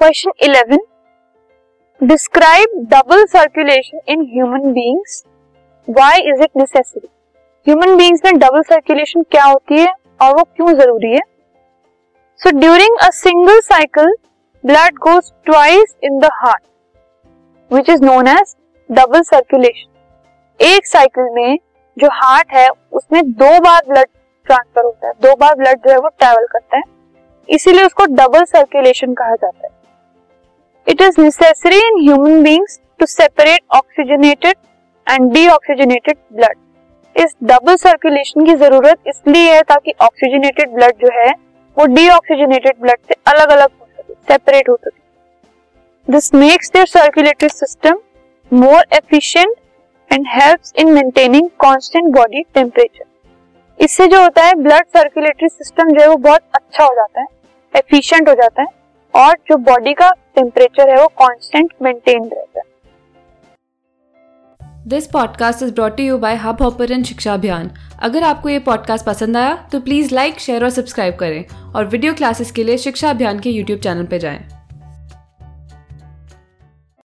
Question eleven describe double circulation in human beings why is it necessary human beings में double circulation क्या होती है और वो क्यों ज़रूरी है? So during a single cycle blood goes twice in the heart which is known as double circulation एक साइकिल में जो हार्ट है, उसमें दो बार ब्लड ट्रांसफ़र होता है। दो बार ब्लड जो है वो ट्रेवल करता है। इसीलिए उसको डबल सर्कुलेशन कहा जाता है। It is necessary in human beings to separate oxygenated and deoxygenated blood इस डबल सर्कुलेशन की ज़रूरत इसलिए है ताकि ऑक्सीजनेटेड ब्लड जो है, वो डीऑक्सीजनेटेड ब्लड से अलग अलग हो सके सेपरेट हो सके। This makes their circulatory system more efficient and helps in maintaining constant body temperature इससे जो होता है ब्लड सर्कुलेटरी सिस्टम जो है, वो बहुत अच्छा हो जाता है एफिशिएंट हो जाता है। और जो बॉडी का टेम्परेचर है वो कॉन्स्टेंट मेंटेन रहता है। This podcast is brought you by Hubhopper शिक्षा अभियान अगर आपको ये पॉडकास्ट पसंद आया तो प्लीज़ लाइक शेयर और सब्सक्राइब करें। और वीडियो क्लासेस के लिए शिक्षा अभियान के यूट्यूब चैनल पर जाएँ।